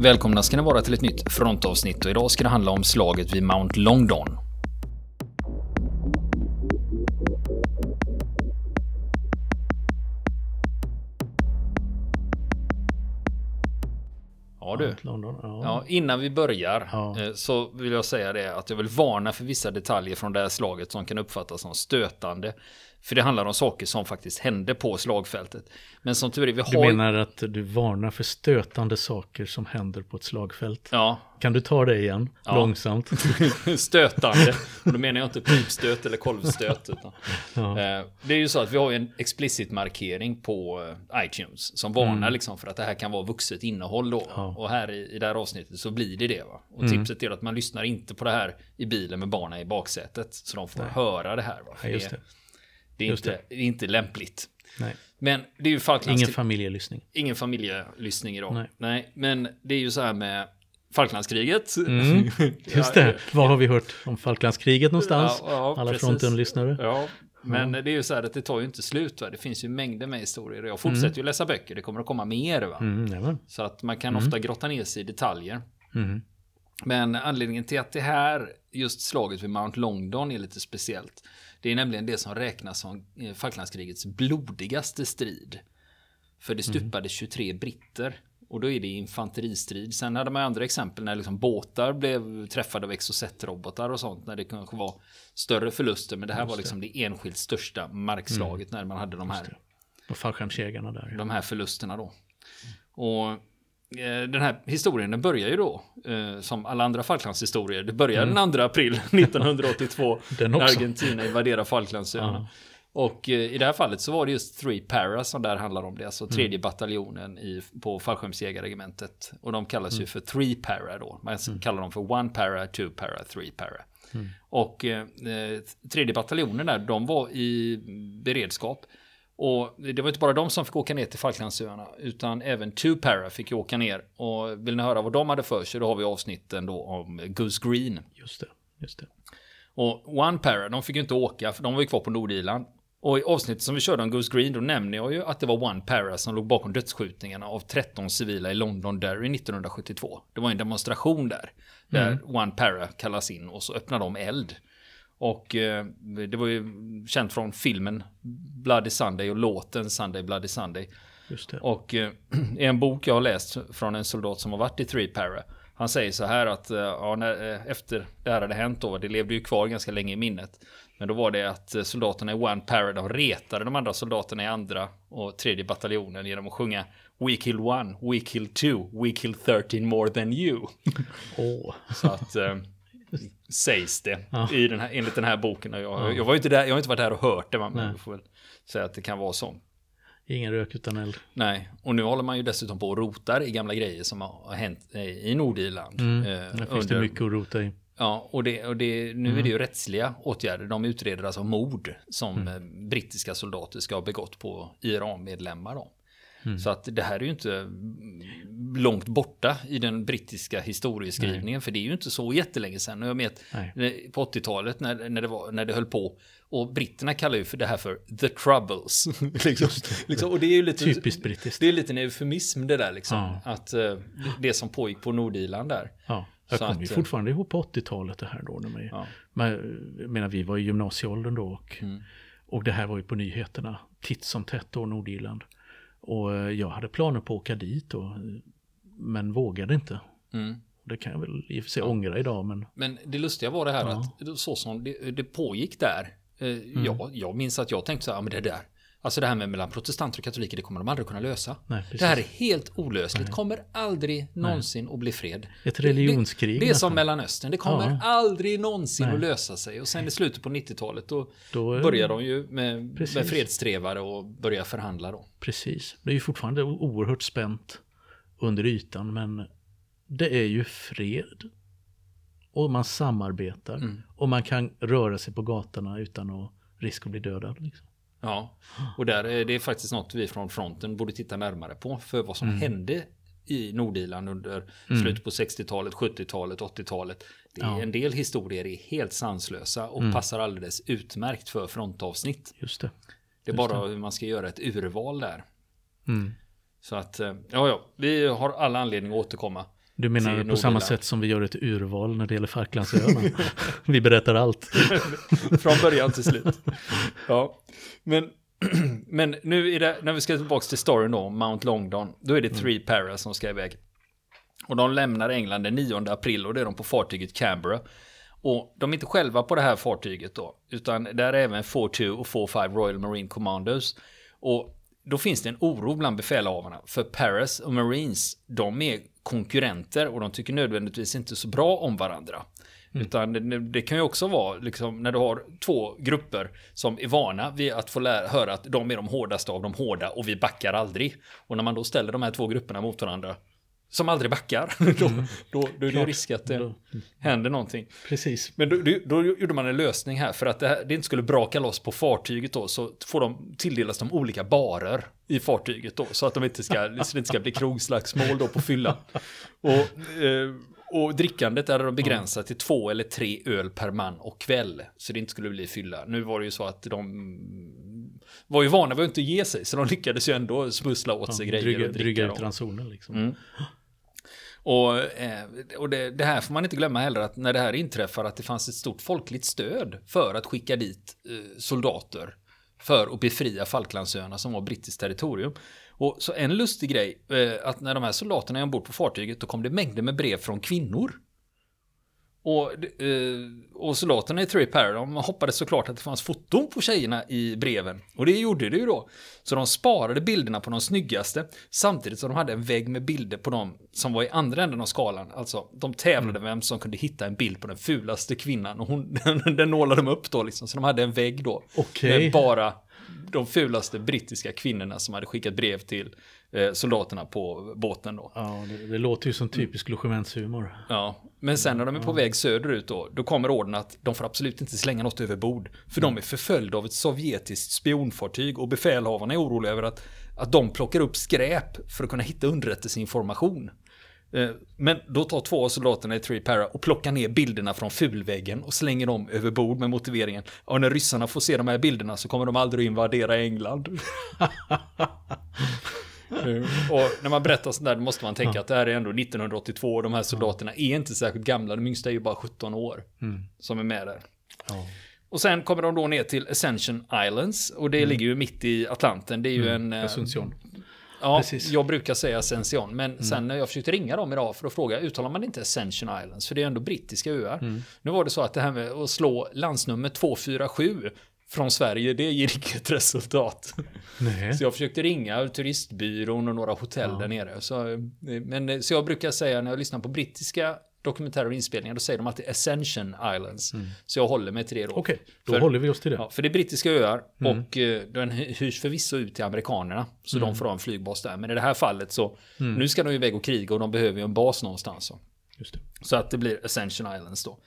Välkomna ska ni vara till ett nytt frontavsnitt och idag ska det handla om slaget vid Mount Longdon. Ja du. London, ja. Ja, innan vi börjar Ja. eh, så vill jag säga det att jag vill varna för vissa detaljer från det här slaget som kan uppfattas som stötande. För det handlar om saker som faktiskt hände på slagfältet. Men som tur är, vi Du har... menar att du varnar för stötande saker som händer på ett slagfält? Ja, Kan du ta det igen? Ja. Långsamt. stötande. Och då menar jag inte pipstöt eller kolvstöt. Utan, Ja. eh, det är ju så att vi har en explicit markering på eh, iTunes som varnar Mm. liksom för att det här kan vara vuxet innehåll då. Ja. Och här i, i det här avsnittet så blir det det. Va? Och Mm. tipset är att man lyssnar inte på det här i bilen med barnen i baksätet. Så de får höra det här. Va? För det, det. är inte, det inte lämpligt. Nej. Men det är ju Falklands... Ingen familjelyssning. ingen familjelyssning idag. Nej. Nej. men det är ju så här med Falklandskriget. Mm, Just det. Var har vi hört om Falklandskriget någonstans? Ja, ja, Alla fronten-lyssnare. Ja, men det är ju så här att det tar ju inte slut. Va? Det finns ju mängder med historier. Jag fortsätter ju läsa böcker. Det kommer att komma mer. Va? Mm. Så att man kan ofta grotta ner sig i detaljer. Mm. Men anledningen till att det här, just slaget vid Mount Longdon är lite speciellt. Det är nämligen det som räknas som eh, Falklandskrigets blodigaste strid. För det stupade 23 britter. Och då är det infanteristrid. Sen hade man andra exempel när liksom båtar blev träffade av exocet-robotar och sånt. När det kanske var större förluster. Men det här var liksom det enskilt största markslaget när man hade de här Och fallskärmsjägarna där. de här förlusterna då. Och eh, den här historien den börjar ju då, eh, som alla andra Falklandshistorier, det börjar den 2 april 1982 Den när. Argentina invaderar Falklandsöarna. Ja. Och eh, i det här fallet så var det just Three Para som där handlar om det, alltså Mm. tredje bataljonen i, på fallskärmsjägarregementet. Och de kallas Mm. ju för Three Para då, man kallar dem för One Para, Two Para, Three Para. Mm. Och eh, eh, tredje bataljonen där, de var i beredskap. Och det var inte bara de som fick åka ner till Falklandsöarna, utan även Two Para fick ju åka ner. Och vill ni höra vad de hade för sig, då har vi avsnitten då om Goose Green. Just det. Just det. Och One Para, de fick ju inte åka, för de var ju kvar på Nordirland. Och i avsnittet som vi körde om Goose Green, då nämner jag ju att det var One Para som låg bakom dödsskjutningarna av 13 civila i Londonderry 1972. Det var en demonstration där, där One Para kallas in och så öppnar de eld. Och eh, det var ju känt från filmen Bloody Sunday och låten Sunday Bloody Sunday. Och eh, i en bok jag har läst från en soldat som har varit i Three Para. Han säger så här att eh, ja, när, eh, efter det här hade hänt då, det levde ju kvar ganska länge i minnet. Men då var det att eh, soldaterna i One Para, de retade de andra soldaterna i andra och tredje bataljonen genom att sjunga We kill one, we kill two, we kill 13 more than you. Åh. Så att eh, sägs det Ja. i den här, enligt den här boken. Jag, jag var inte där, jag har inte varit där och hört det, men Nej. jag får väl säga att det kan vara så. Ingen rök utan eld. Nej, och nu håller man ju dessutom på och rotar i gamla grejer som har hänt eh, i Nordirland. Mm. eh, Där finns det mycket att rota i. Ja, och, det, och det, nu är det ju rättsliga åtgärder. De utreder alltså mord som eh, brittiska soldater ska ha begått på IRA-medlemmar. Då. Så att det här är ju inte mm, långt borta i den brittiska historieskrivningen. För det är ju inte så jättelänge sedan. Jag vet Nej. på 80-talet när, när, det var, när det höll på. Och britterna kallar ju för det här för the troubles. liksom, liksom, och det är ju lite, Typiskt brittiskt. det är lite en eufemism det där liksom. Ja. Att eh, det som pågick på Nordirland där. Ja. Jag kommer ju eh, fortfarande ihåg på 80-talet det här då. När vi, Ja. jag menar, vi var i gymnasieåldern då och, Mm. och det här var ju på nyheterna titt som tätt då, Nordirland. Och eh, jag hade planer på att åka dit och, men vågade inte. Mm. Det kan jag väl i och för sig ångra idag men Men det lustiga var det här Ja. Mm. att så som det, det pågick där. Eh, ja, jag minns att jag tänkte så här, ja, men det där. Alltså det här med mellan protestanter och katoliker, det kommer de aldrig kunna lösa. Nej, det här är helt olösligt, kommer aldrig någonsin att bli fred. ett religionskrig Det, det är som. Mellanöstern, det kommer Ja. aldrig någonsin Nej. att lösa sig. Och sen i slutet på 90-talet då, Då, eh, börjar de ju med, Precis. med fredstrevare och börjar förhandla då. Precis. Det är ju fortfarande oerhört spänt under ytan men det är ju fred. Och man samarbetar. Mm. Och man kan röra sig på gatorna utan att risk att bli dödad. Liksom. Ja, och där är det faktiskt något vi från fronten borde titta närmare på. För vad som hände i Nordirland under slutet på 60-talet, 70-talet, 80-talet. Det är Ja. En del historier är helt sanslösa och passar alldeles utmärkt för frontavsnitt. Just det. Det är bara hur man ska göra ett urval där. Mm. Så att, eh, ja, ja, vi har alla anledning att återkomma. Du menar på samma sätt som vi gör ett urval när det gäller Falklandsöarna? vi berättar allt. Från början till slut. Ja. Men, men nu är det, när vi ska tillbaka till storyn då, Mount Longdon, då är det Three Para som ska iväg. Och de lämnar England den 9 april och det är de på fartyget Canberra. Och de är inte själva på det här fartyget då, utan där är även 4-2 och 4-5 Royal Marine Commandos. Och då finns det en oro bland befälhavarna, för Paris och Marines, de är konkurrenter och de tycker nödvändigtvis inte så bra om varandra. Utan det, det kan ju också vara liksom när du har två grupper som är vana vid att få lära, höra att de är de hårdaste av de hårda och vi backar aldrig. Och när man då ställer de här två grupperna mot varandra som aldrig backar, då, då, då är det risk att det Då- händer någonting. Precis. Men då, då, gjorde man en lösning här för att det, här, det inte skulle braka loss på fartyget då så får de tilldelas de olika barer i fartyget då så att de inte ska, det inte ska bli krogslagsmål då på fyllan. Och, eh, och drickandet är de begränsat till två eller tre öl per man och kväll så det inte skulle bli fylla. Nu var det ju så att de var ju vana vid att inte ge sig så de lyckades ju ändå smussla åt sig grejer Dryga, och dricka dryga dem. ut ransonen liksom. Mm. Och, eh, och det, det här får man inte glömma heller att när det här inträffar att det fanns ett stort folkligt stöd för att skicka dit eh, soldater för att befria Falklandsöarna som var brittiskt territorium. Och så en lustig grej, eh, att när de här soldaterna är ombord på fartyget då kom det mängder med brev från kvinnor. Och, eh, och soldaterna i Three Para, de hoppades såklart att det fanns foton på tjejerna i breven. Och det gjorde det ju då. Så de sparade bilderna på de snyggaste, samtidigt som de hade en vägg med bilder på de som var i andra änden av skalan. Alltså, de tävlade vem som kunde hitta en bild på den fulaste kvinnan. Och hon, den nålade de upp då liksom, så de hade en vägg då. Okej. Med bara de fulaste brittiska kvinnorna som hade skickat brev till eh, soldaterna på båten då. Ja, det, det låter ju som typisk logementshumor. Ja, men sen när de är på väg söderut då, då kommer orden att de får absolut inte slänga något över bord. För de är förföljda av ett sovjetiskt spionfartyg och befälhavarna är oroliga över att, att de plockar upp skräp för att kunna hitta underrättelseinformation. Eh, Men då tar två av soldaterna i Three Para och plockar ner bilderna från fulväggen och slänger dem över bord med motiveringen. Ja, när ryssarna får se de här bilderna så kommer de aldrig invadera England. Eh, och när man berättar sånt där då måste man tänka att det här är ändå 1982 och de här soldaterna är inte särskilt gamla. De yngsta är ju bara 17 år som är med där. Ja. Och sen kommer de då ner till Ascension Islands och det ligger ju mitt i Atlanten. Det är ju en... eh, Ascension. Ja, Precis. jag brukar säga Ascension, men sen när jag försökte ringa dem idag för att fråga, uttalar man inte Ascension Islands? För det är ändå brittiska öar. Nu var det så att det här med att slå landsnummer 247 från Sverige, det ger inget resultat. Nej. Så jag försökte ringa turistbyrån och några hotell där nere. Så, eh, men, så jag brukar säga när jag lyssnar på brittiska dokumentärer och inspelningar, då säger de alltid Ascension Islands. Så jag håller mig till det då. Okej, då För- håller vi oss till det. Ja, för det är brittiska öar och eh, den hy- hyrs förvisso ut till amerikanerna. Så de får ha en flygbas där. Men i det här fallet så, nu ska de iväg och kriga och de behöver ju en bas någonstans. Så, Just det. så att det blir Ascension Islands då.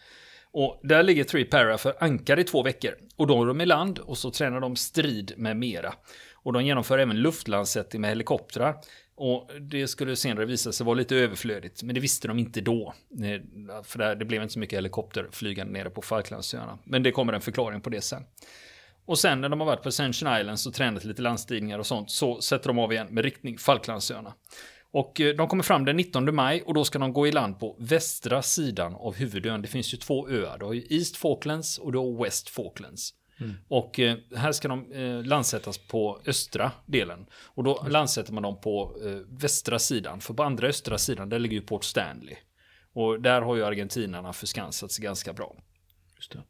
Och där ligger Three Para för ankar i två veckor. Och då är de i land och så tränar de strid med mera. Och de genomför även luftlandsättning med helikoptrar. Och det skulle senare visa sig vara lite överflödigt, men det visste de inte då. För det, det blev inte så mycket helikopterflygande nere på Falklandsöarna. Men det kommer en förklaring på det sen. Och sen när de har varit på Ascension Islands och tränat lite landstigningar och sånt så sätter de av igen med riktning Falklandsöarna. Och eh, de kommer fram den 19 maj och då ska de gå i land på västra sidan av huvudön. Det finns ju två öar. Du har ju East Falklands och du har West Falklands. Och eh, här ska de eh, landsättas på östra delen. Och då landsätter man dem på eh, västra sidan. För på andra östra sidan där ligger ju Port Stanley. Och där har ju argentinarna förskansat sig ganska bra. Just det.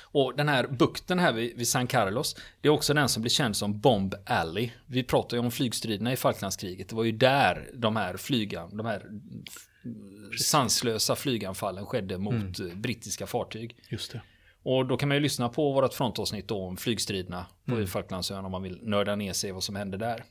Och den här bukten här vid, vid San Carlos, det är också den som blir känd som Bomb Alley. Vi pratar ju om flygstriderna i Falklandskriget. Det var ju där de här flygan, de här sanslösa flyganfallen skedde mot eh, brittiska fartyg. Just det. Och då kan man ju lyssna på vårt frontavsnitt om flygstriderna på Falklandsöarna om man vill nörda ner sig vad som hände där.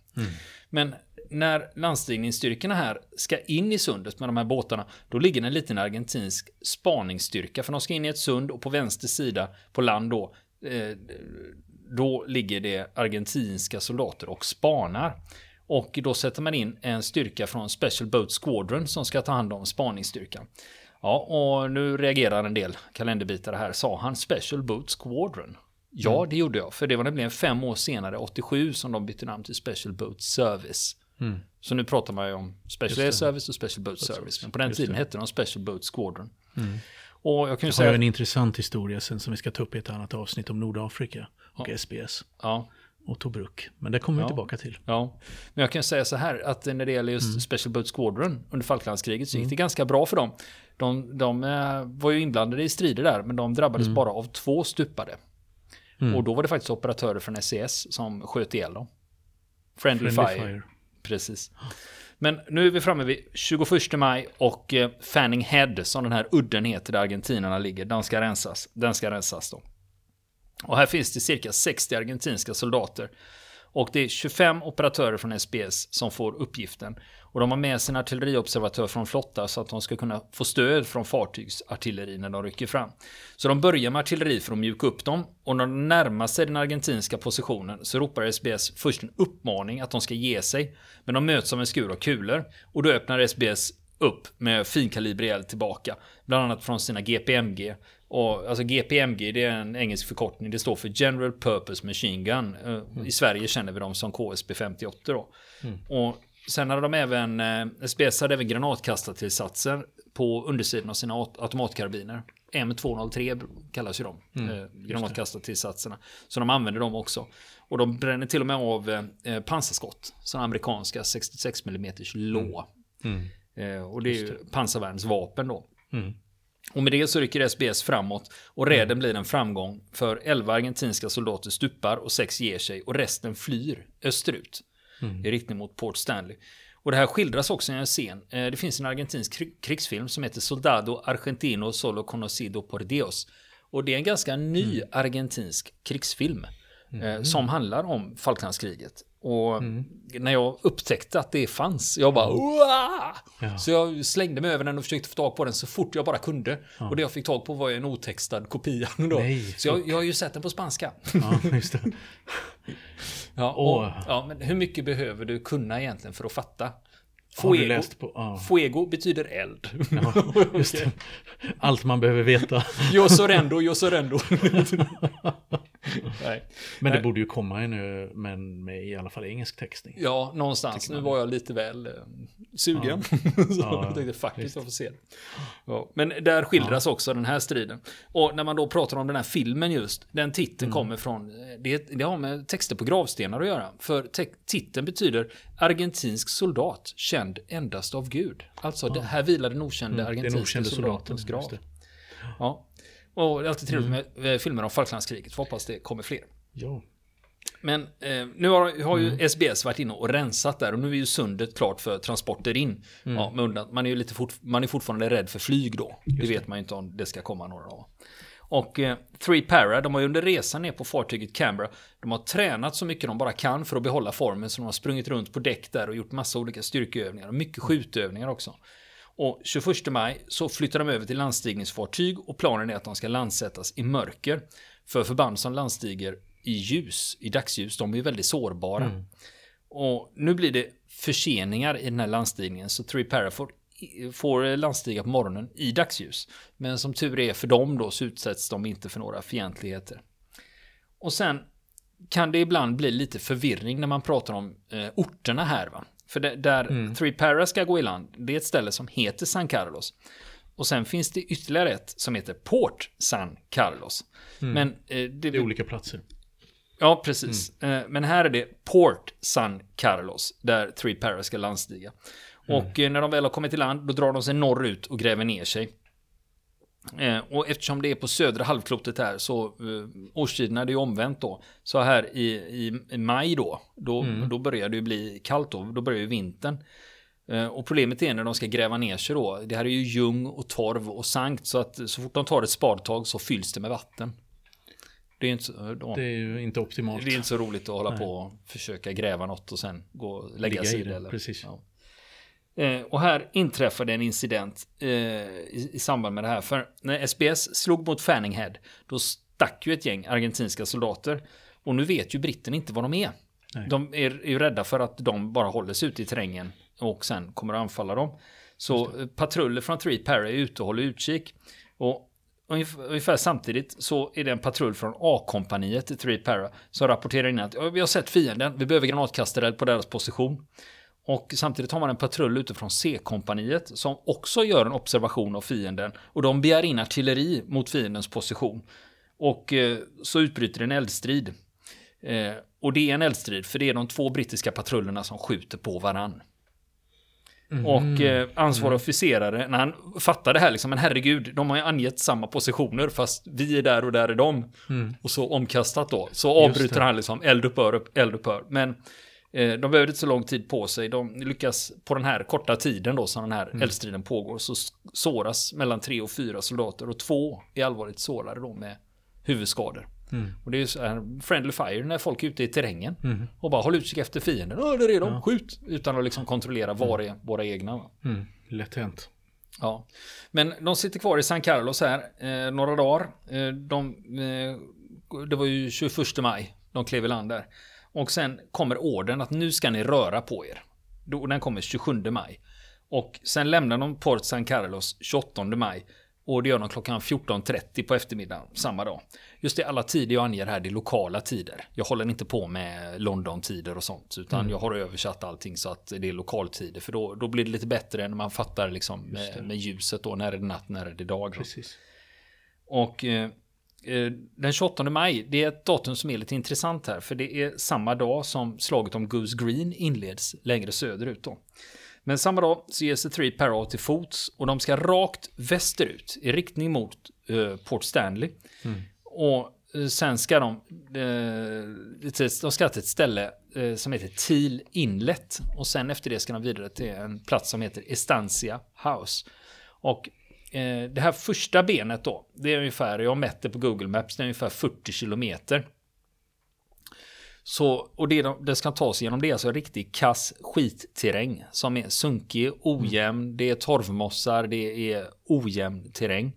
Men när landstigningsstyrkorna här ska in i sundet med de här båtarna, då ligger en liten argentinsk spaningsstyrka. För de ska in i ett sund och på vänster sida på land då, eh, då ligger det argentinska soldater och spanar. Och då sätter man in en styrka från Special Boat Squadron som ska ta hand om spaningsstyrkan. Ja, och nu reagerar en del kalenderbitare här. Sa han Special Boat Squadron? Ja, det gjorde jag. För det var nämligen fem år senare, 87, som de bytte namn till Special Boat Service. Så nu pratar man ju om Special Air Service och Special Boat Service. Service. Men på den Just tiden det. hette de Special Boat Squadron. Mm. Och jag kan ju Jag har säga... en intressant historia sen som vi ska ta upp i ett annat avsnitt om Nordafrika och SBS Ja, och Tobruk. Men det kommer vi Ja. tillbaka till. ja. Men jag kan säga så här att när det gäller just Mm. Special Boat Squadron under Falklandskriget så gick det ganska bra för dem. De, de eh, var ju inblandade i strider där, men de drabbades bara av två stupade. Mm. Och då var det faktiskt operatörer från SES som sköt ihjäl dem. Friendly, Friendly fire. Fire. Precis. Men nu är vi framme vid 21 maj och eh, Fanning Head, som den här udden heter där argentinarna ligger, den ska rensas. Den ska rensas då. Och här finns det cirka 60 argentinska soldater. Och det är 25 operatörer från SPS som får uppgiften. Och de har med sig en artilleriobservatör från flotta så att de ska kunna få stöd från fartygsartilleri när de rycker fram. Så de börjar med artilleri för att mjuka upp dem. Och när de närmar sig den argentinska positionen så ropar SBS först en uppmaning att de ska ge sig. Men de möts av en skur av kulor. Och då öppnar SBS upp med finkalibrig eld tillbaka. Bland annat från sina GPMG. Och, alltså GPMG det är en engelsk förkortning. Det står för General Purpose Machine Gun. Eh, I Sverige känner vi dem som KSB 58 då. Och sen hade de även, eh, SBS hade även granatkastartillsatser på undersidan av sina aut- automatkarbiner. M203 kallas ju de, eh, granatkastartillsatserna. Så de använder dem också. Och de bränner till och med av eh, pansarskott. Sådana amerikanska 66 mm lå. Eh, och det är ju pansarvärnsvapen då. Mm. Och med det så rycker SBS framåt och räden blir en framgång för 11 argentinska soldater stupar och 6 ger sig och resten flyr österut i riktning mot Port Stanley. Och det här skildras också i en scen. Eh, Det finns en argentinsk kri- krigsfilm som heter Soldado Argentino Solo Conocido por Dios. Och det är en ganska ny argentinsk krigsfilm eh, som handlar om Falklandskriget. Och när jag upptäckte att det fanns, jag bara "Uah!" Ja. Så jag slängde mig över den och försökte få tag på den så fort jag bara kunde. Och det jag fick tag på var en otextad kopia. Då. Nej, så jag, jag har ju sett den på spanska. Ja, just det. Ja, och, Åh. ja, men hur mycket behöver du kunna egentligen för att fatta? Fuego, på? Ja. fuego betyder eld. Ja. Allt man behöver veta. Yo sorrendo, yo sorrendo. Nej. Men det Nej. borde ju komma en nu, men med i alla fall engelsk textning. Ja, någonstans. Nu var jag lite väl eh, sugen. så Ja, jag tänkte faktiskt jag får se. Ja, men där skildras också den här striden. Och när man då pratar om den här filmen just, den titeln kommer från, eh, det, det har med texter på gravstenar att göra. För te- titeln betyder argentinsk soldat, känd endast av Gud. Alltså, det här vilar den okände Mm, den argentinska okände soldatens soldaten, grav. Ja. Och det är alltid trevligt med eh, filmer om Falklandskriget. Får hoppas det kommer fler. Ja. Men eh, nu har, har ju SBS varit inne och rensat där och nu är ju sundet klart för transporter in. Ja, med undan, man är ju lite fort, man är fortfarande rädd för flyg då. Det vet man ju inte om det ska komma några av. Och eh, Three Para, de har ju under resan ner på fartyget Canberra, de har tränat så mycket de bara kan för att behålla formen så de har sprungit runt på däck där och gjort massa olika styrkeövningar och mycket skjutövningar också. Och 21 maj så flyttar de över till landstigningsfartyg och planen är att de ska landsättas i mörker. För förband som landstiger i ljus, i dagsljus, de är väldigt sårbara. Och nu blir det förseningar i den här landstigningen så Three Para får, får landstiga på morgonen i dagsljus. Men som tur är för dem då så utsätts de inte för några fientligheter. Och sen kan det ibland bli lite förvirring när man pratar om eh, orterna här va. För det, där Three Para ska gå i land, det är ett ställe som heter San Carlos. Och sen finns det ytterligare ett som heter Port San Carlos. Men eh, det, Det är olika platser. Ja, precis. Eh, Men här är det Port San Carlos, där Three Para ska landstiga. Och eh, när de väl har kommit till land, då drar de sig norrut och gräver ner sig. Eh, Och eftersom det är på södra halvklotet här, så eh, årstiderna det är ju omvänt då. Så här i, i, i maj då, då, då börjar det ju bli kallt då, då börjar ju vintern. Eh, Och problemet är när de ska gräva ner sig då, det här är ju ljung och torv och sankt, så att så fort de tar ett spadtag så fylls det med vatten. Det är inte så, ja. Det är ju inte optimalt. Det är inte så roligt att hålla på och försöka gräva något och sen gå och lägga Ligga sig i det. det, Eller, precis. Ja. Eh, och här inträffade en incident eh, i, i samband med det här. För när SBS slog mot Fanning Head, då stack ju ett gäng argentinska soldater. Och nu vet ju britten inte vad de är. Nej. De är, ju rädda för att de bara håller sig ute i terrängen och sen kommer att anfalla dem. Så patruller från Three Para är ute och håller utkik. Och ungefär, samtidigt så är det en patrull från A-kompaniet i Three Para som rapporterar in att "Ja, vi har sett fienden, vi behöver granatkastare på deras position. Och samtidigt har man en patrull utifrån C-kompaniet som också gör en observation av fienden. Och de begär in artilleri mot fiendens position. Och eh, så utbryter en eldstrid. Eh, och det är en eldstrid för det är de två brittiska patrullerna som skjuter på varann. Mm. Och eh, ansvarig officerare, när han fattar det här liksom, men herregud, de har ju angett samma positioner fast vi är där och där är de. Mm. Och så omkastat då. Så avbryter han liksom, eld upphör, eld upphör. Men de behövde inte så lång tid på sig. De lyckas på den här korta tiden då som den här Mm. eldstriden pågår så såras mellan tre och fyra soldater och två är allvarligt sårade då med huvudskador. Mm. Och det är ju så här friendly fire när folk är ute i terrängen Mm. och bara håll utkik efter fienden. Åh, där är de, skjut! Utan att liksom kontrollera var är våra egna. Mm. Lätt hänt. Ja. Men de sitter kvar i San Carlos här eh, några dagar. Eh, de, eh, det var ju 21 maj de klev i land där. Och sen kommer orden att nu ska ni röra på er. Den kommer 27 maj. Och sen lämnar de Port San Carlos 28 maj. Och det gör de klockan 14.30 på eftermiddagen samma dag. Just det, alla tider jag anger här, det är lokala tider. Jag håller inte på med London-tider och sånt. Utan jag har översatt allting så att det är lokaltider. För då, då blir det lite bättre när man fattar liksom med, med ljuset då. När är det natt, när är det dag. Precis. Och eh, den 28 maj, det är ett datum som är lite intressant här. För det är samma dag som slaget om Goose Green inleds längre söderut då. Men samma dag så ger sig Three Para till fots och de ska rakt västerut i riktning mot eh, Port Stanley. Och eh, sen ska de, eh, de ska till ett ställe eh, som heter Teal Inlet. Och sen efter det ska de vidare till en plats som heter Estancia House. Och eh, det här första benet då, det är ungefär, jag har mätt det på Google Maps, det är ungefär 40 kilometer. Så, och det, de- det ska ta sig genom det är alltså riktig kass skitterräng som är sunkig, ojämn, det är torvmossar, det är ojämn terräng.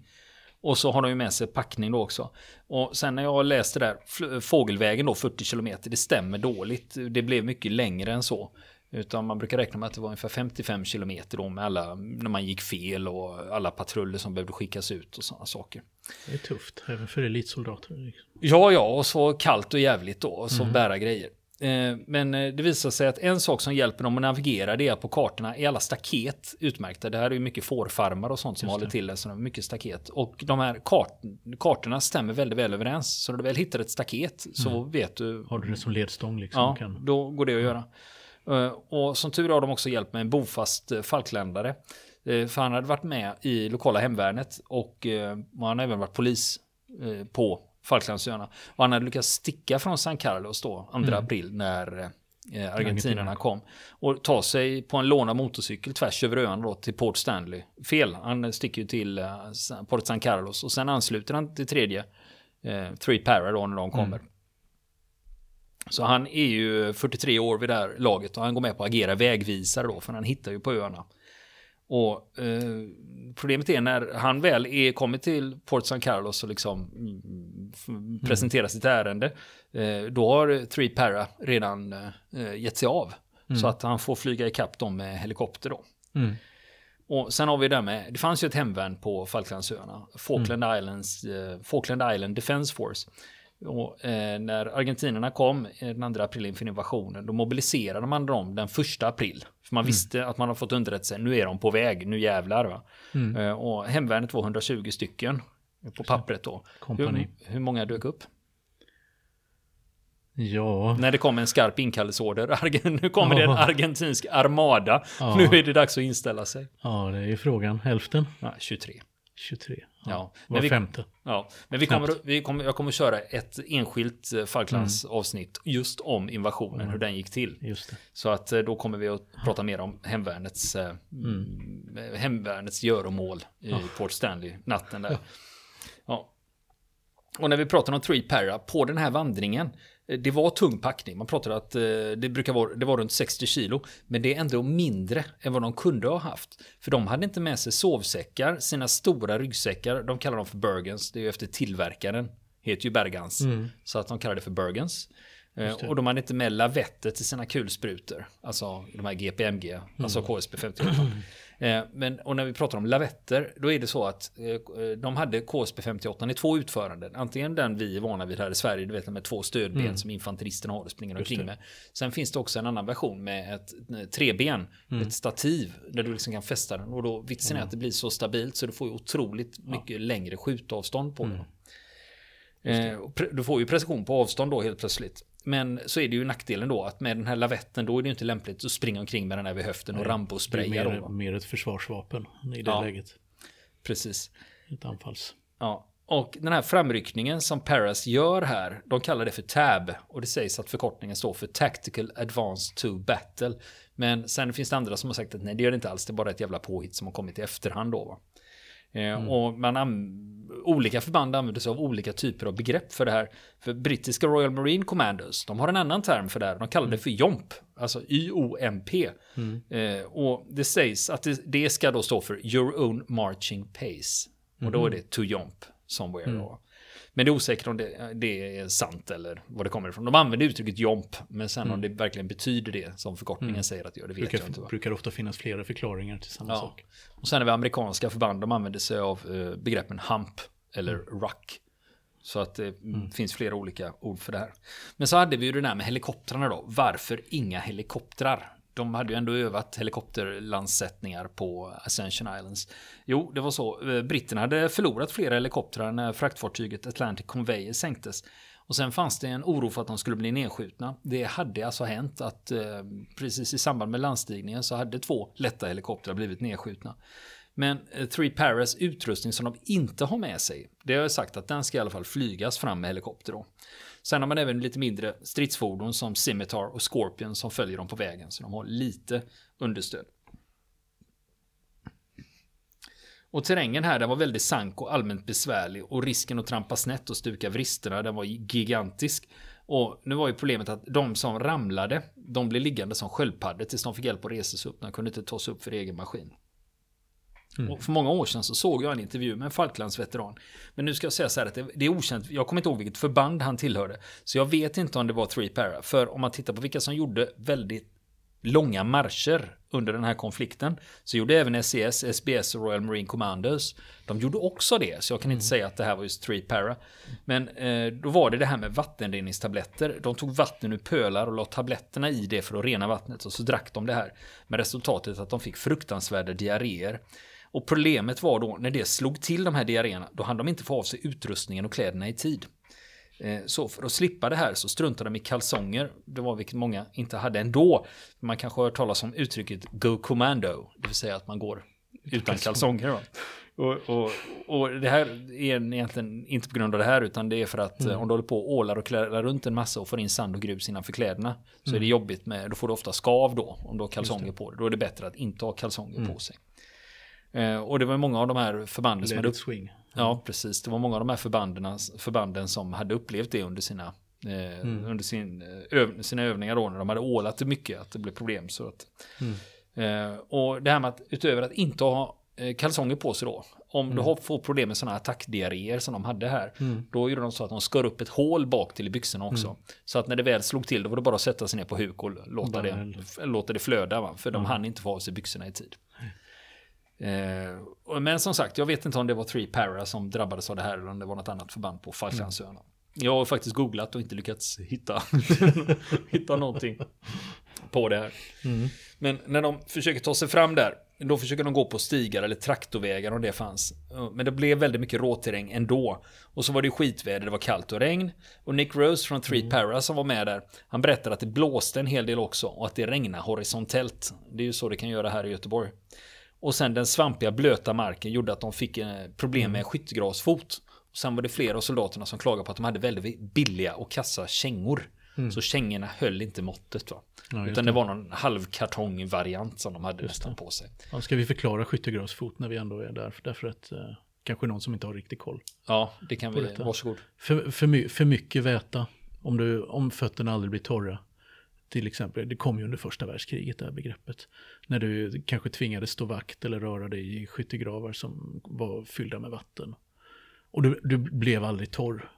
Och så har de ju med sig packning då också. Och sen när jag läste där, fågelvägen då 40 kilometer, det stämmer dåligt. Det blev mycket längre än så. Utan man brukar räkna med att det var ungefär 55 kilometer då med alla, när man gick fel och alla patruller som behövde skickas ut och sådana saker. Det är tufft, även för elitsoldater. liksom. Ja, ja, och så kallt och jävligt då, och så bära grejer. Eh, Men eh, det visar sig att en sak som hjälper dem att navigera det är att på kartorna är alla staket utmärkta. Det här är ju mycket fårfarmar och sånt som håller till det, så det är mycket staket. Och de här kart kartorna stämmer väldigt väl överens. Så när du väl hittar ett staket så vet du Har du det som ledstång liksom? Ja, Kan... då går det att göra. Eh, Och som tur har de också hjälpt med en bofast eh, Falkländare. Eh, För han hade varit med i lokala hemvärnet och han har även varit polis på Falklandsöarna. Och han hade lyckats sticka från San Carlos då, 2 april, när argentinarna kom. Och ta sig på en lånad motorcykel tvärs över öarna då till Port Stanley. Fel, han sticker ju till Port San Carlos och sen ansluter han till tredje, eh, Three Para då när de kommer. Så han är ju 43 år vid det här laget och han går med på att agera vägvisare då, för han hittar ju på öarna. Och eh, problemet är när han väl är kommit till Port San Carlos och liksom mm, presenterar sitt ärende, eh, då har Three Para redan eh, gett sig av. Så att han får flyga ikapp dem med helikopter då. Mm. Och sen har vi det där med, det fanns ju ett hemvärn på Falklandsöarna, Falkland, Islands, eh, Falkland Island Defense Force. Och, eh, när argentinerna kom eh, den 2 april inför invasionen, då mobiliserade man dem den 1 april. För man visste att man har fått underrättelse, nu är de på väg, nu jävlar. Va? Eh, och hemvärnet var 120 stycken på pappret då. Hur, hur många dök upp? Ja, När det kom en skarp inkallelseorder, nu kommer det en Ja. argentinsk armada, Ja. nu är det dags att inställa sig. ja, det är ju frågan. Hälften? Ja, 23. 23. Ja, men Var vi- femte. Ja, men vi kommer, vi kommer, jag kommer köra ett enskilt eh, Falklands avsnitt just om invasionen, hur den gick till. Just det. Så att eh, då kommer vi att prata mer om hemvärnets, eh, eh, hemvärnets göromål i Port Stanley natten där. Ja. Och när vi pratar om Three Para på den här vandringen, det var tung packning. Man pratade att eh, det brukar vara, det var runt 60 kilo, men det är ändå mindre än vad de kunde ha haft. För de hade inte med sig sovsäckar, sina stora ryggsäckar, de kallar dem för Bergens, det är ju efter tillverkaren, heter ju Bergans, så att de kallar det för Bergens. Eh, Och de hade inte med lavetter till sina kulsprutor, alltså de här GPMG, alltså KSP 58. Eh, men, och när vi pratar om lavetter, då är det så att eh, de hade KSP 58 i två utföranden. Antingen den vi är vana vid här i Sverige, du vet med två stödben mm. som infanteristerna har och springer omkring med. Sen finns det också en annan version med ett eh, treben, mm. ett stativ där du liksom kan fästa den. Och då vitsen mm. är att det blir så stabilt så du får ju otroligt mycket ja. längre skjutavstånd på mm. den. Eh, du får ju precision på avstånd då helt plötsligt. Men så är det ju nackdelen då att med den här lavetten då är det ju inte lämpligt att springa omkring med den här vid höften och Rambo-spraya. Det är mer, mer ett försvarsvapen i det ja, läget. Precis. Ett anfalls. Ja, och den här framryckningen som Paras gör här, de kallar det för TAB och det sägs att förkortningen står för Tactical Advance to Battle. Men sen finns det andra som har sagt att nej, det gör det inte alls, det är bara ett jävla påhitt som har kommit i efterhand då. Va? Eh, mm. Och man olika förband använder sig av olika typer av begrepp för det här. För brittiska Royal Marine Commandos, de har en annan term för det här. De kallar det mm. för JOMP, alltså Y-O-M-P. Mm. Eh, och det sägs att det, det, ska då stå för Your Own Marching Pace. Och då är mm. det to JOMP somewhere. Mm. Men det är osäkert om det, det, är sant eller var det kommer ifrån. De använder uttrycket jomp, men sen mm. om det verkligen betyder det som förkortningen mm. säger att det gör, det vet brukar, jag inte. Det brukar ofta finnas flera förklaringar till samma ja. sak. Och sen har vi amerikanska förband, de använder sig av uh, begreppen hump eller mm. ruck. Så att det mm. finns flera olika ord för det här. Men så hade vi ju det där med helikoptrarna då. Varför inga helikoptrar? De hade ju ändå övat helikopterlandsättningar på Ascension Islands. Jo, det var så. Eh, britterna hade förlorat flera helikoptrar när fraktfartyget Atlantic Conveyor sänktes. Och sen fanns det en oro för att de skulle bli nedskjutna. Det hade alltså hänt att eh, precis i samband med landstigningen så hade två lätta helikoptrar blivit nedskjutna. Men eh, Three Paras utrustning som de inte har med sig, det har jag sagt att den ska i alla fall flygas fram med helikopter då. Sen har man även lite mindre stridsfordon som Scimitar och Scorpion som följer dem på vägen. Så de har lite understöd. Och terrängen här den var väldigt sank och allmänt besvärlig och risken att trampa snett och stuka vristerna den var gigantisk. Och nu var ju problemet att de som ramlade, de blev liggande som sköldpaddor tills de fick hjälp att resa sig upp. De kunde inte ta sig upp för egen maskin. Mm. för många år sedan så såg jag en intervju med en Falklandsveteran. Men nu ska jag säga så här att det, det, är okänt. Jag kommer inte ihåg vilket förband han tillhörde. Så jag vet inte om det var Three Para. För om man tittar på vilka som gjorde väldigt långa marscher under den här konflikten. Så gjorde även SES, SBS och Royal Marine Commandos. De gjorde också det, så jag kan inte mm. säga att det här var just Three Para. Men eh, då var det det här med vattenreningstabletter. De tog vatten ur pölar och la tabletterna i det för att rena vattnet och så drack de det här. Med resultatet att de fick fruktansvärda diarréer. Och problemet var då när det slog till de här diarréerna, då hann de inte få av sig utrustningen och kläderna i tid. Eh, så för att slippa det här så struntade de i kalsonger. Det var vilket många inte hade ändå. Man kanske har hört talas om uttrycket go commando. Det vill säga att man går utan kalsonger. Och, och, och, det här är egentligen inte på grund av det här utan det är för att mm. om du håller på och ålar och klärar runt en massa och får in sand och grus innanför kläderna så mm. är det jobbigt med, då får du ofta skav då om du har kalsonger på dig. Då är det bättre att inte ha kalsonger mm. på sig. Eh, och det var många av de här förbanden som hade... swing. Ja, precis. Det var många av de här förbanden, förbanden som hade upplevt det under sina, eh, mm. under sin, eh, öv, sina övningar då, när de hade ålat mycket, att det blev problem. Så att, mm. eh, och det här med att utöver att inte ha eh, kalsonger på sig då, om mm. du har, får problem med sådana attackdiarréer som de hade här, mm. då gjorde de så att de skar upp ett hål bak till i byxorna också. Mm. Så att när det väl slog till, då var det bara att sätta sig ner på huk och låta, det, låta det flöda, va? för de hann inte få av sig byxorna i tid. Eh, men som sagt, jag vet inte om det var Three Para som drabbades av det här eller om det var något annat förband på Falklandsöarna. Mm. Jag har faktiskt googlat och inte lyckats hitta, hitta någonting på det här. Mm. Men när de försöker ta sig fram där, då försöker de gå på stigar eller traktorvägar om det fanns. Men det blev väldigt mycket råterräng ändå. Och så var det skitväder, det var kallt och regn. Och Nick Rose från Three mm. Para som var med där, han berättade att det blåste en hel del också och att det regnade horisontellt. Det är ju så det kan göra här i Göteborg. Och sen den svampiga blöta marken gjorde att de fick eh, problem mm. med skyttegravsfot. Och sen var det flera av soldaterna som klagade på att de hade väldigt billiga och kassa kängor. Mm. Så kängorna höll inte måttet. Va? Ja, Utan det. var någon halvkartongvariant som de hade nästan på sig. Ja, ska vi förklara skyttegravsfot när vi ändå är där? Därför att eh, kanske någon som inte har riktig koll. Ja, det kan vi. Detta. Varsågod. För, för, för mycket väta. Om, du, om fötterna aldrig blir torra till exempel, det kom ju under första världskriget det här begreppet. När du kanske tvingades stå vakt eller röra dig i skyttegravar som var fyllda med vatten. Och du, du blev aldrig torr.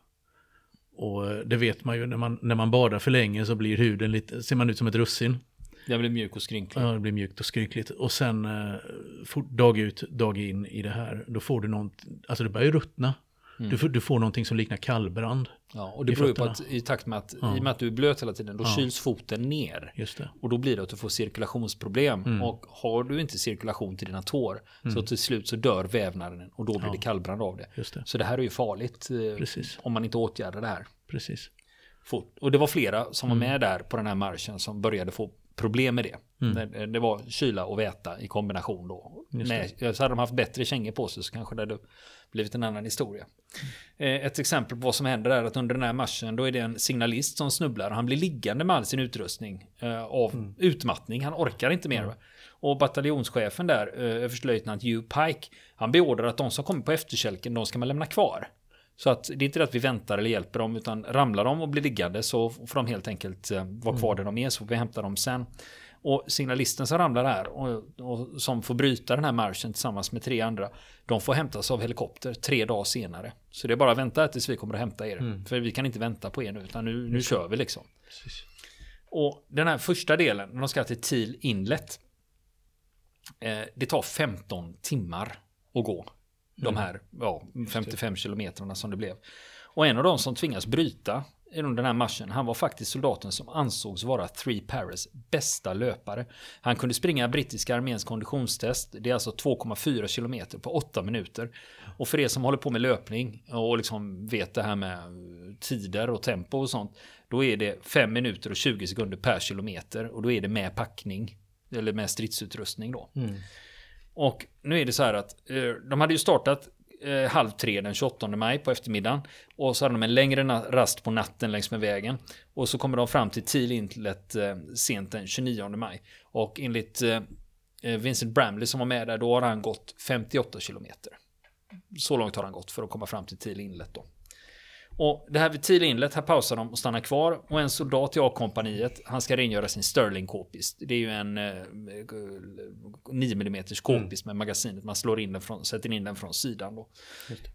Och det vet man ju när man, när man badar för länge så blir huden lite, ser man ut som ett russin. Den blir mjuk och skrynklig. Ja, det blir mjukt och skrynkligt. Och sen eh, dag ut, dag in i det här, då får du något, alltså det börjar ju ruttna. Mm. Du, får, du får någonting som liknar kallbrand. Ja, och det beror ju på att i takt med att, Ja. i och med att du är blöt hela tiden, då Ja. kyls foten ner. Just det. Och då blir det att du får cirkulationsproblem. Mm. Och har du inte cirkulation till dina tår, så till slut så dör vävnaden och då blir Ja. det kallbrand av det. Just det. Så det här är ju farligt eh, Precis. om man inte åtgärdar det här Precis. fort. Och det var flera som var Mm. med där på den här marschen som började få problem med det. Det, det var kyla och väta i kombination då. Mm. Med, så hade de haft bättre kängor på sig så kanske det hade blivit en annan historia. Eh, Ett exempel på vad som händer är att under den här marschen då är det en signalist som snubblar och han blir liggande med all sin utrustning eh, av Mm. utmattning. Han orkar inte mer. Och bataljonschefen där, eh, överstelöjtnant Hugh Pike, han beordrar att de som kommer på efterkälken, de ska man lämna kvar. Så att det är inte det att vi väntar eller hjälper dem, utan ramlar de och blir liggande så får de helt enkelt eh, vara kvar där de är, så får vi hämta dem sen. Och signalisten som ramlar här och, och som får bryta den här marschen tillsammans med tre andra, de får hämtas av helikopter tre dagar senare. Så det är bara att vänta tills vi kommer att hämta er. För vi kan inte vänta på er nu, utan nu, nu kör vi liksom. Precis. Och den här första delen, när de ska till Thiel Inlet. Eh, det tar 15 timmar att gå. De här ja, 55 kilometrarna som det blev. Och en av de som tvingas bryta under den här marschen, han var faktiskt soldaten som ansågs vara Three Paras bästa löpare. Han kunde springa brittiska arméns konditionstest, det är alltså 2,4 kilometer på 8 minuter. Och för er som håller på med löpning och liksom vet det här med tider och tempo och sånt, då är det 5 minuter och 20 sekunder per kilometer och då är det med packning, eller med stridsutrustning då. Mm. Och nu är det så här att eh, de hade ju startat eh, halv tre den 28 maj på eftermiddagen. Och så hade de en längre rast på natten längs med vägen. Och så kommer de fram till Thiel Inlet eh, sent den 29 maj. Och enligt Vincent Bramley som var med där, då har han gått 58 kilometer. Så långt har han gått för att komma fram till Thiel Inlet då. Och det här vid Thiel Inlet, här pausar de och stannar kvar. Och en soldat i A-kompaniet, han ska rengöra sin Sterling k-pist. Det är ju en eh, 9 mm k-pist med magasinet. Man slår in den från, sätter in den från sidan då.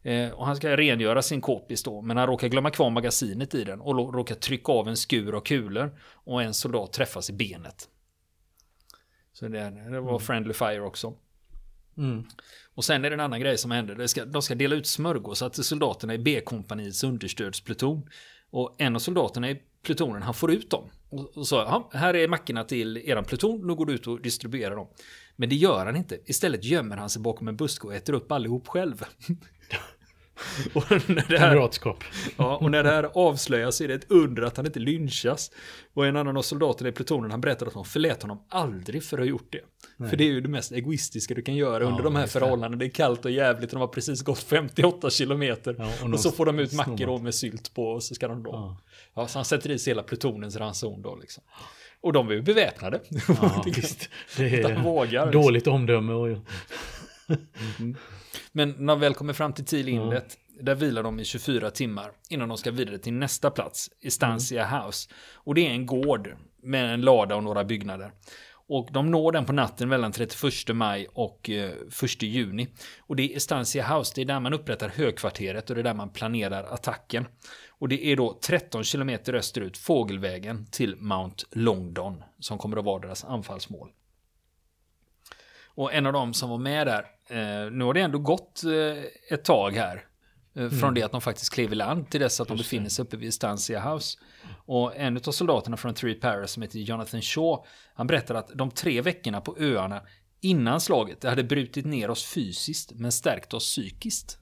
Eh, och han ska rengöra sin k-pist då. Men han råkar glömma kvar magasinet i den. Och råkar trycka av en skur av kulor. Och en soldat träffas i benet. Så det, det var friendly fire också. Mm. Och sen är det en annan grej som händer. De ska, de ska dela ut smörgåsar till soldaterna i B-kompaniets understödspluton. Och en av soldaterna i plutonen, han får ut dem. Och, och så, ja, här är mackorna till eran pluton, nu går du ut och distribuerar dem. Men det gör han inte. Istället gömmer han sig bakom en buske och äter upp allihop själv. och, när det här, ja, och när det här avslöjas är det ett under att han inte lynchas. Och en annan av soldaterna i plutonen han berättar att de förlät honom aldrig för att ha gjort det. För det är ju det mest egoistiska du kan göra under de här förhållandena. Det är kallt och jävligt och de har precis gått 58 kilometer. Ja, och och, så får de ut mackor med sylt på och så ska de då. Ja. Ja. så han sätter i sig hela plutonens ranson då liksom. Och de är ju beväpnade. Ja, Det- visst. Det de är vågar. liksom. dåligt omdöme. Och, Men när de väl kommer fram till Thiel Inlet, där vilar de i 24 timmar innan de ska vidare till nästa plats, Estancia House. Och det är en gård med en lada och några byggnader. Och de når den på natten mellan 31 maj och eh, 1 juni. Och det är Estancia House, det är där man upprättar högkvarteret och det är där man planerar attacken. Och det är då 13 kilometer österut, fågelvägen, till Mount Longdon, som kommer att vara deras anfallsmål. Och en av dem som var med där, eh, nu har det ändå gått eh, ett tag här. Eh, från det att de faktiskt klev i land till dess att de befinner sig uppe vid Estancia House. Och en av soldaterna från Three Paras som heter Jonathan Shaw, han berättar att de tre veckorna på öarna innan slaget, det hade brutit ner oss fysiskt men stärkt oss psykiskt.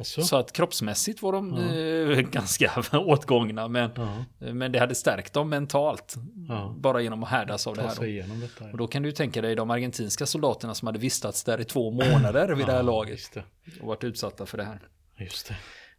Så att kroppsmässigt var de eh, ganska åtgångna, men, ja, men det hade stärkt dem mentalt. ja. Bara genom att härdas av det Ta här. Då. detta. Och då kan du tänka dig de argentinska soldaterna som hade vistats där i två månader vid det här Ja, laget det. och varit utsatta för det här. Just det.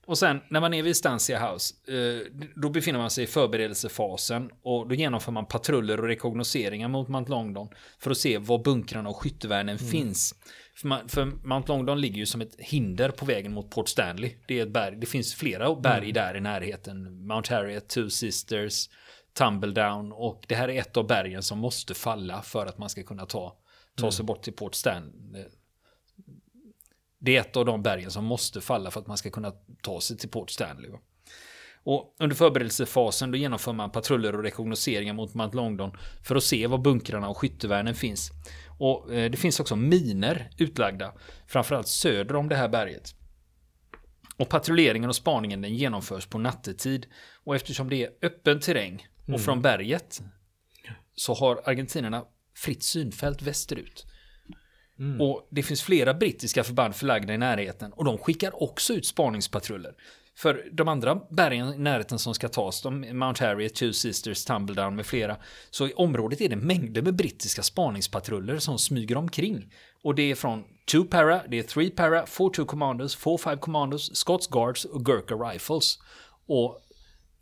Och sen när man är vid Stancia House, eh, då befinner man sig i förberedelsefasen och då genomför man patruller och rekognoseringar mot Mount Longdon för att se var bunkrarna och skyttevärnen finns. För, man, för Mount Longdon ligger ju som ett hinder på vägen mot Port Stanley. Det är ett berg, det finns flera berg där i närheten. Mount Harriet, Two Sisters, Tumbledown och det här är ett av bergen som måste falla för att man ska kunna ta, ta sig bort till Port Stanley. Det är ett av de bergen som måste falla för att man ska kunna ta sig till Port Stanley. Och under förberedelsefasen då genomför man patruller och rekognoseringar mot Mount Longdon för att se var bunkrarna och skyttevärnen finns. Och eh, det finns också miner utlagda, framförallt söder om det här berget. Och patrulleringen och spaningen den genomförs på nattetid. Och eftersom det är öppen terräng och Mm. från berget så har argentinerna fritt synfält västerut. Mm. Och det finns flera brittiska förband förlagda i närheten och de skickar också ut spaningspatruller. För de andra bergen i närheten som ska tas, de, Mount Harriet, Two Sisters, Tumbledown med flera, så i området är det mängder med brittiska spaningspatruller som smyger omkring. Och det är från 2 Para, det är 3 Para, 4-2 Commandos, 4-5 Commandos, Scots Guards och Gurkha Rifles. Och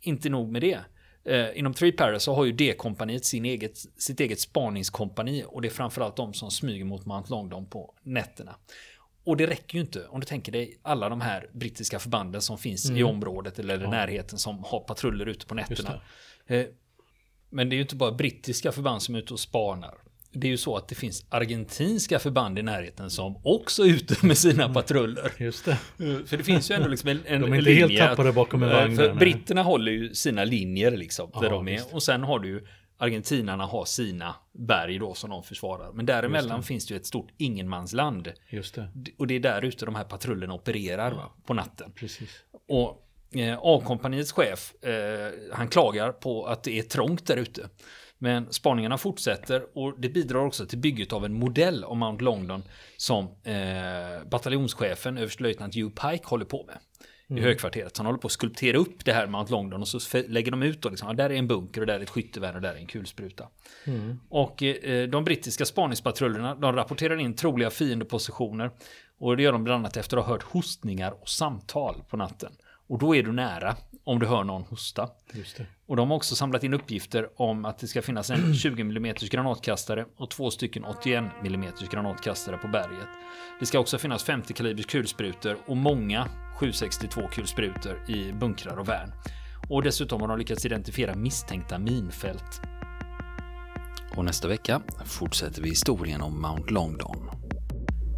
inte nog med det. Eh, inom 3 Para så har ju D-kompaniet sin eget, sitt eget spaningskompani och det är framförallt de som smyger mot Mount Longdon på nätterna. Och det räcker ju inte om du tänker dig alla de här brittiska förbanden som finns i området eller i närheten som har patruller ute på nätterna. Eh, Men det är ju inte bara brittiska förband som är ute och spanar. Det är ju så att det finns argentinska förband i närheten som också är ute med sina patruller. Just det. Eh, För det finns ju ändå liksom en, en De är inte helt tappade bakom en eh, vagn För britterna håller ju sina linjer liksom. Där Ja, de är. visst. Och sen har du ju argentinarna har sina berg då som de försvarar. Men däremellan finns det ju ett stort ingenmansland. Just det. Och det är där ute de här patrullerna opererar va, på natten. Precis. Och eh, A-kompaniets chef, eh, han klagar på att det är trångt där ute. Men spaningarna fortsätter och det bidrar också till bygget av en modell av Mount Longdon som eh, bataljonschefen, överstelöjtnant Hugh Pike, håller på med. I högkvarteret. Så han håller på att skulptera upp det här Mount Longdon och så lägger de ut då liksom, ja, där är en bunker och där är ett skyttevärn och där är en kulspruta. Och eh, de brittiska spaningspatrullerna de rapporterar in troliga fiendepositioner. Och det gör de bland annat efter att ha hört hostningar och samtal på natten. Och då är du nära om du hör någon hosta. Och de har också samlat in uppgifter om att det ska finnas en 20 mm granatkastare och två stycken 81 mm granatkastare på berget. Det ska också finnas 50 kalibers kulsprutor och många 762 kulsprutor i bunkrar och värn. Och dessutom har de lyckats identifiera misstänkta minfält. Och nästa vecka fortsätter vi historien om Mount Longdon.